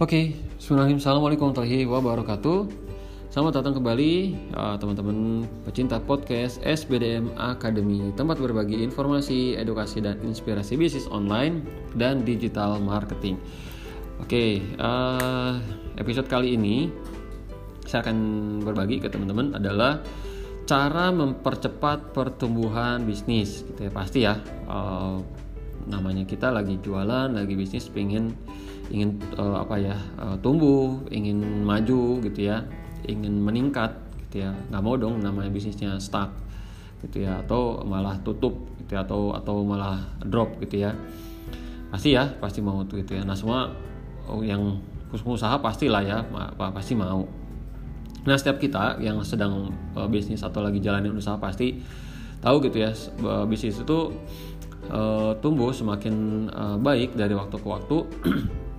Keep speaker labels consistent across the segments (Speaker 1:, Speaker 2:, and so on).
Speaker 1: Oke, Bismillahirrahmanirrahim. Assalamualaikum warahmatullahi wabarakatuh. Selamat datang kembali uh, teman-teman pecinta podcast SBDM Academy, tempat berbagi informasi, edukasi dan inspirasi bisnis online dan digital marketing. Oke, uh, episode kali ini saya akan berbagi ke teman-teman adalah cara mempercepat pertumbuhan bisnis, gitu ya pasti ya. Uh, namanya kita lagi jualan, lagi bisnis, pengen ingin uh, apa ya uh, tumbuh, ingin maju gitu ya, ingin meningkat gitu ya, nggak mau dong namanya bisnisnya stuck gitu ya, atau malah tutup gitu ya, atau atau malah drop gitu ya, pasti ya pasti mau gitu ya. Nah semua oh, yang pengusaha pastilah ya pasti mau. Nah setiap kita yang sedang uh, bisnis atau lagi jalanin usaha pasti tahu gitu ya bisnis itu uh, tumbuh semakin uh, baik dari waktu ke waktu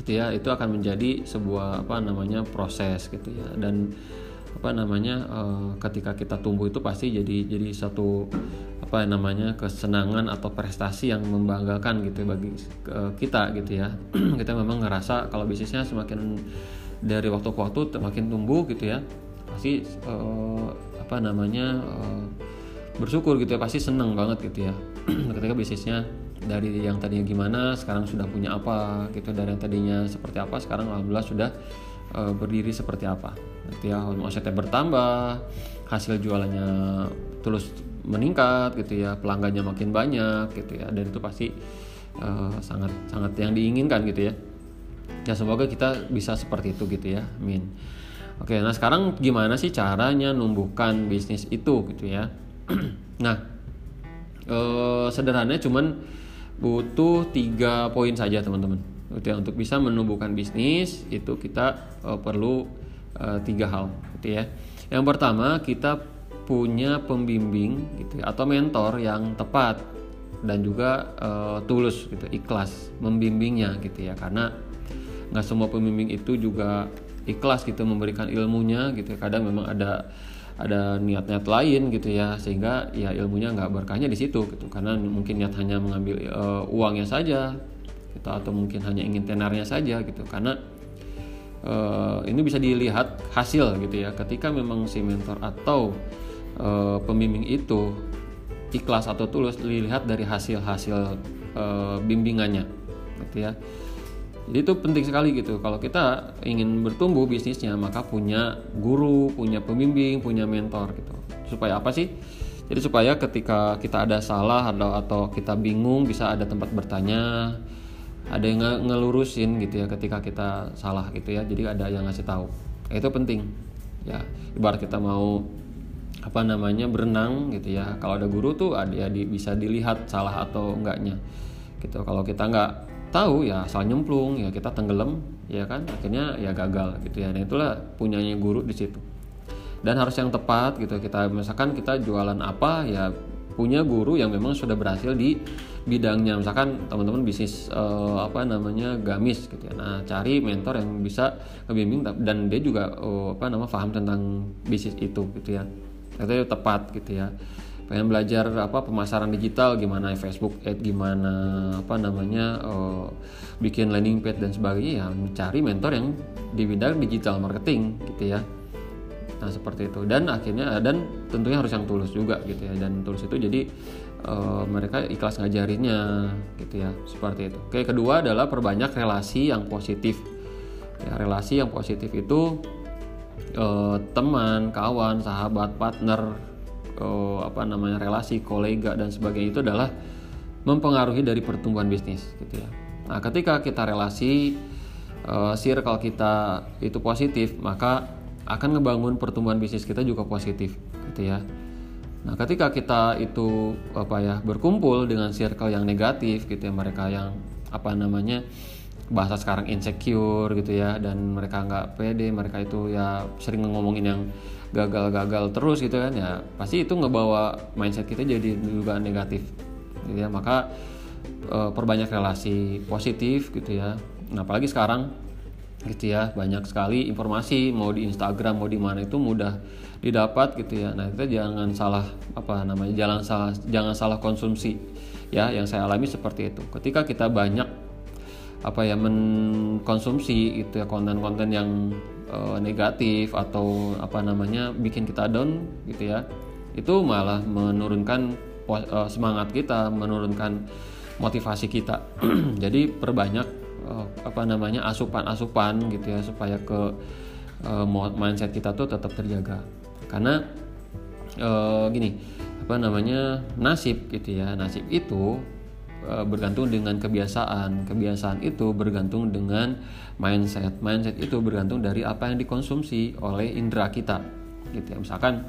Speaker 1: gitu ya itu akan menjadi sebuah apa namanya proses gitu ya. Dan apa namanya uh, ketika kita tumbuh itu pasti jadi jadi satu apa namanya kesenangan atau prestasi yang membanggakan gitu bagi uh, kita gitu ya. Kita memang ngerasa kalau bisnisnya semakin dari waktu ke waktu semakin tumbuh gitu ya pasti uh, apa namanya uh, bersyukur gitu ya pasti seneng banget gitu ya. Ketika bisnisnya dari yang tadinya gimana sekarang sudah punya apa gitu dari yang tadinya seperti apa sekarang alhamdulillah sudah e, berdiri seperti apa. Gitu ya omsetnya bertambah hasil jualannya terus meningkat gitu ya pelanggannya makin banyak gitu ya dan itu pasti e, sangat sangat yang diinginkan gitu ya. Ya semoga kita bisa seperti itu gitu ya amin. Oke nah sekarang gimana sih caranya numbuhkan bisnis itu gitu ya? Nah e, sederhananya cuman butuh tiga poin saja teman-teman. Untuk bisa menumbuhkan bisnis itu kita uh, perlu uh, tiga hal gitu ya. Yang pertama kita punya pembimbing gitu ya, atau mentor yang tepat dan juga uh, tulus gitu ikhlas membimbingnya gitu ya. Karena nggak semua pembimbing itu juga ikhlas gitu memberikan ilmunya gitu ya. kadang memang ada ada niat-niat lain gitu ya sehingga ya ilmunya nggak berkahnya di situ gitu. Karena mungkin niat hanya mengambil uh, uangnya saja gitu atau mungkin hanya ingin tenarnya saja gitu. Karena uh, ini bisa dilihat hasil gitu ya. Ketika memang si mentor atau uh, pembimbing itu ikhlas atau tulus dilihat dari hasil-hasil bimbingannya gitu ya jadi itu penting sekali gitu. Kalau kita ingin bertumbuh bisnisnya, maka punya guru, punya pembimbing, punya mentor gitu. Supaya apa sih? Jadi supaya ketika kita ada salah atau atau kita bingung bisa ada tempat bertanya, ada yang ngelurusin gitu ya ketika kita salah gitu ya. Jadi ada yang ngasih tahu. Itu penting. Ya, ibarat kita mau apa namanya berenang gitu ya. Kalau ada guru tuh ada ya bisa dilihat salah atau enggaknya. Gitu. Kalau kita enggak tahu ya asal nyemplung ya kita tenggelam ya kan akhirnya ya gagal gitu ya. Dan itulah punyanya guru di situ. Dan harus yang tepat gitu. Kita misalkan kita jualan apa ya punya guru yang memang sudah berhasil di bidangnya. Misalkan teman-teman bisnis uh, apa namanya gamis gitu ya. Nah cari mentor yang bisa ngebimbing dan dia juga uh, apa nama paham tentang bisnis itu gitu ya. Itu tepat gitu ya pengen belajar apa pemasaran digital gimana Facebook ad gimana apa namanya uh, bikin landing page dan sebagainya ya mencari mentor yang di bidang digital marketing gitu ya. Nah seperti itu. Dan akhirnya dan tentunya harus yang tulus juga gitu ya. Dan tulus itu jadi uh, mereka ikhlas ngajarinnya gitu ya. Seperti itu. Oke kedua adalah perbanyak relasi yang positif. Ya relasi yang positif itu uh, teman kawan sahabat partner uh, apa namanya relasi kolega dan sebagainya itu adalah mempengaruhi dari pertumbuhan bisnis gitu ya. Nah, ketika kita relasi uh, circle kita itu positif, maka akan ngebangun pertumbuhan bisnis kita juga positif gitu ya. Nah, ketika kita itu apa ya berkumpul dengan circle yang negatif gitu ya, mereka yang apa namanya bahasa sekarang insecure gitu ya dan mereka nggak pede mereka itu ya sering ngomongin yang gagal-gagal terus gitu kan ya pasti itu ngebawa mindset kita jadi juga negatif. Gitu ya maka e, perbanyak relasi positif gitu ya. Nah apalagi sekarang gitu ya banyak sekali informasi mau di Instagram mau di mana itu mudah didapat gitu ya. Nah kita jangan salah apa namanya jangan salah jangan salah konsumsi ya yang saya alami seperti itu. Ketika kita banyak apa ya mengkonsumsi itu ya konten-konten yang uh, negatif atau apa namanya bikin kita down gitu ya. Itu malah menurunkan uh, semangat kita menurunkan motivasi kita. Jadi perbanyak uh, apa namanya asupan-asupan gitu ya supaya ke uh, mindset kita tuh tetap terjaga. Karena uh, gini apa namanya nasib gitu ya nasib itu bergantung dengan kebiasaan. Kebiasaan itu bergantung dengan mindset. Mindset itu bergantung dari apa yang dikonsumsi oleh indera kita. Gitu ya. Misalkan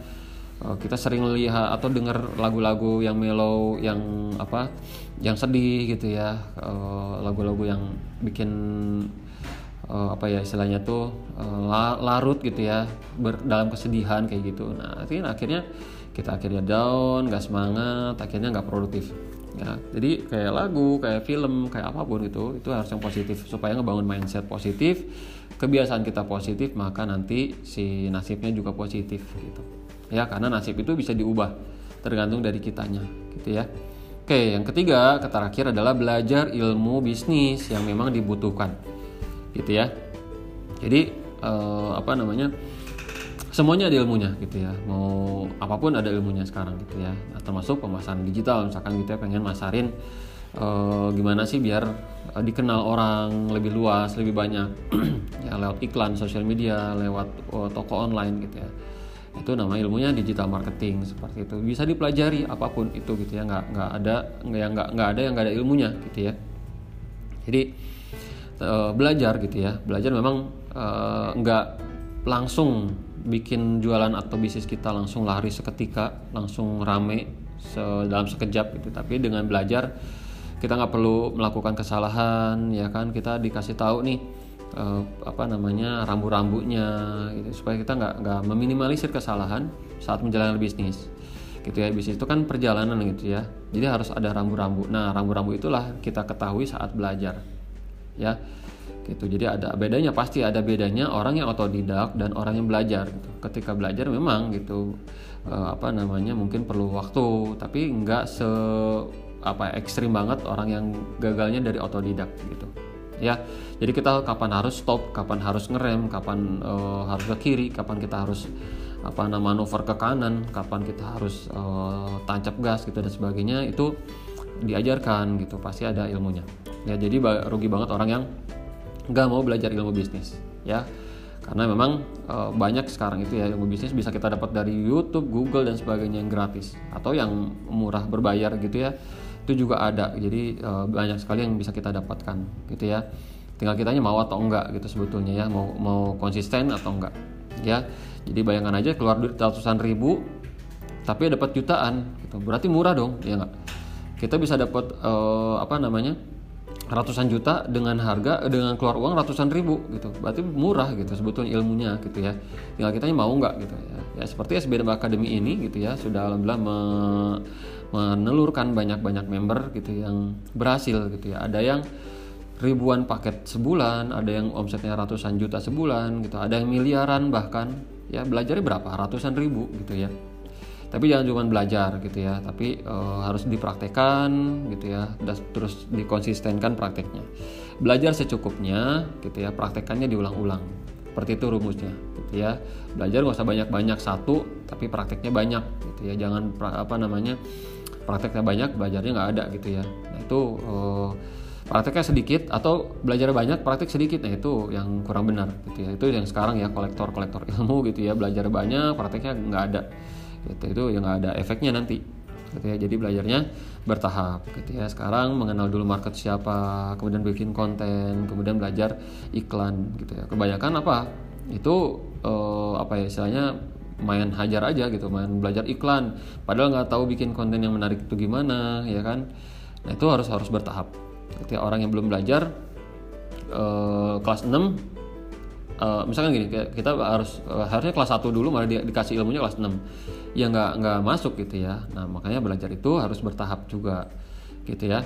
Speaker 1: e, kita sering lihat atau dengar lagu-lagu yang mellow, yang apa, yang sedih gitu ya, e, lagu-lagu yang bikin apa ya istilahnya tuh larut gitu ya, dalam kesedihan kayak gitu. Nah, akhirnya kita akhirnya down, gak semangat, akhirnya nggak produktif ya jadi kayak lagu kayak film kayak apa pun itu itu harus yang positif supaya ngebangun mindset positif kebiasaan kita positif maka nanti si nasibnya juga positif gitu. Ya karena nasib itu bisa diubah tergantung dari kitanya gitu ya. Oke yang ketiga kata terakhir adalah belajar ilmu bisnis yang memang dibutuhkan gitu ya. Jadi eh, apa namanya semuanya ada ilmunya gitu ya. Mau apa pun ada ilmunya sekarang gitu ya. Nah, termasuk pemasaran digital. Misalkan gitu ya pengen masarin uh, gimana sih biar uh, dikenal orang lebih luas lebih banyak. Ya lewat iklan sosial media lewat uh, toko online gitu ya. Itu nama ilmunya digital marketing seperti itu. Bisa dipelajari apa pun itu gitu ya. Nggak nggak ada nggak nggak nggak ada yang nggak ada ilmunya gitu ya. Jadi uh, belajar gitu ya. Belajar memang uh, nggak langsung bikin jualan atau bisnis kita langsung lari seketika langsung rame se dalam sekejap gitu. Tapi dengan belajar kita nggak perlu melakukan kesalahan ya kan? Kita dikasih tahu nih eh, apa namanya rambu-rambunya gitu supaya kita nggak nggak meminimalisir kesalahan saat menjalankan bisnis. Gitu ya bisnis itu kan perjalanan gitu ya. Jadi harus ada rambu-rambu. Nah rambu-rambu itulah kita ketahui saat belajar ya gitu. Jadi ada bedanya pasti ada bedanya orang yang otodidak dan orang yang belajar gitu. ketika belajar memang gitu uh, apa namanya mungkin perlu waktu tapi nggak se apa ekstrim banget orang yang gagalnya dari otodidak gitu. Ya jadi kita kapan harus stop kapan harus ngerem kapan uh, harus ke kiri kapan kita harus apa nama manuver ke kanan kapan kita harus uh, tancap gas gitu dan sebagainya itu diajarkan gitu. Pasti ada ilmunya. Ya jadi rugi banget orang yang nggak mau belajar ilmu bisnis ya. Karena memang e, banyak sekarang itu ya ilmu bisnis bisa kita dapat dari YouTube, Google dan sebagainya yang gratis atau yang murah berbayar gitu ya. Itu juga ada. Jadi e, banyak sekali yang bisa kita dapatkan gitu ya. Tinggal kitanya mau atau enggak gitu sebetulnya ya mau mau konsisten atau enggak ya. Jadi bayangkan aja keluar duit ratusan ribu tapi dapat jutaan gitu. Berarti murah dong ya enggak kita bisa dapat e, apa namanya ratusan juta dengan harga dengan keluar uang ratusan ribu gitu. Berarti murah gitu sebetulnya ilmunya gitu ya. Tinggal kitanya mau nggak gitu ya. Ya seperti SBM Academy ini gitu ya sudah alhamdulillah me menelurkan banyak-banyak member gitu yang berhasil gitu ya. Ada yang ribuan paket sebulan ada yang omsetnya ratusan juta sebulan gitu ada yang miliaran bahkan. Ya belajarnya berapa? Ratusan ribu gitu ya tapi jangan cuma belajar gitu ya tapi e, harus dipraktekkan gitu ya dan terus dikonsistenkan prakteknya. Belajar secukupnya gitu ya praktekannya diulang-ulang. Seperti itu rumusnya gitu ya. Belajar nggak usah banyak-banyak satu tapi prakteknya banyak gitu ya. Jangan pra, apa namanya prakteknya banyak belajarnya nggak ada gitu ya. Nah itu e, prakteknya sedikit atau belajar banyak praktek sedikit. Nah itu yang kurang benar gitu ya. Itu yang sekarang ya kolektor kolektor ilmu gitu ya. Belajar banyak prakteknya nggak ada gitu. Itu yang ada efeknya nanti. Gitu ya. Jadi belajarnya bertahap. Gitu ya. Sekarang mengenal dulu market siapa kemudian bikin konten kemudian belajar iklan. Gitu ya. Kebanyakan apa? Itu eh, apa ya istilahnya main hajar aja gitu. Main belajar iklan. Padahal nggak tahu bikin konten yang menarik itu gimana ya kan? Nah itu harus harus bertahap. Ketika orang yang belum belajar eh, kelas 6 uh, misalkan gini kita harus harusnya kelas 1 dulu malah di, dikasih ilmunya kelas 6 ya nggak nggak masuk gitu ya. Nah makanya belajar itu harus bertahap juga gitu ya.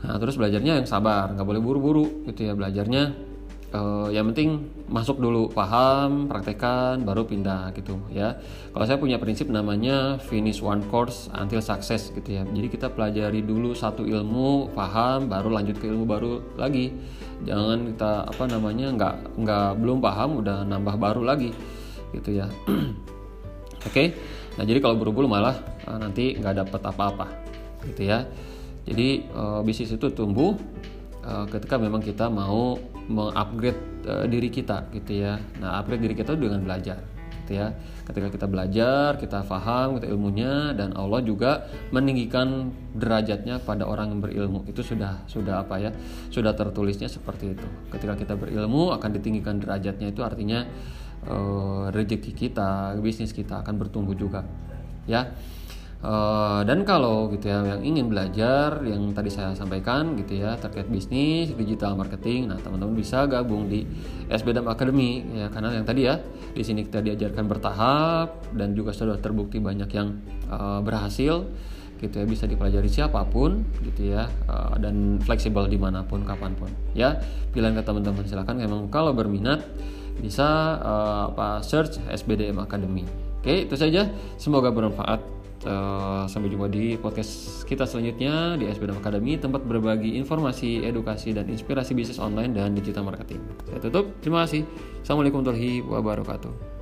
Speaker 1: Nah terus belajarnya yang sabar nggak boleh buru-buru gitu ya. Belajarnya uh, yang penting masuk dulu paham praktekan baru pindah gitu ya. Kalau saya punya prinsip namanya finish one course until success gitu ya. Jadi kita pelajari dulu satu ilmu paham baru lanjut ke ilmu baru lagi. Jangan kita apa namanya nggak nggak belum paham udah nambah baru lagi gitu ya. Oke? Okay? nah jadi kalau buru-buru malah uh, nanti nggak dapat apa-apa gitu ya. Jadi uh, bisnis itu tumbuh uh, ketika memang kita mau mengupgrade uh, diri kita gitu ya. Nah, upgrade diri kita dengan belajar gitu ya. Ketika kita belajar, kita paham kita ilmunya dan Allah juga meninggikan derajatnya pada orang yang berilmu. Itu sudah sudah apa ya? Sudah tertulisnya seperti itu. Ketika kita berilmu akan ditinggikan derajatnya itu artinya uh, rezeki kita, bisnis kita akan bertumbuh juga. Ya. Uh, dan kalau gitu ya yang ingin belajar yang tadi saya sampaikan gitu ya terkait bisnis digital marketing, nah teman-teman bisa gabung di SBDM Academy ya karena yang tadi ya di sini kita diajarkan bertahap dan juga sudah terbukti banyak yang uh, berhasil gitu ya bisa dipelajari siapa pun gitu ya uh, dan fleksibel di mana pun kapan pun ya. Pilihan ke teman-teman silahkan memang kalau berminat bisa uh, apa search SBDM Academy. Oke itu saja. Semoga bermanfaat Uh, sampai jumpa di podcast kita selanjutnya di SBM Academy tempat berbagi informasi, edukasi dan inspirasi bisnis online dan digital marketing. Saya tutup. Terima kasih. Assalamualaikum warahmatullahi wabarakatuh.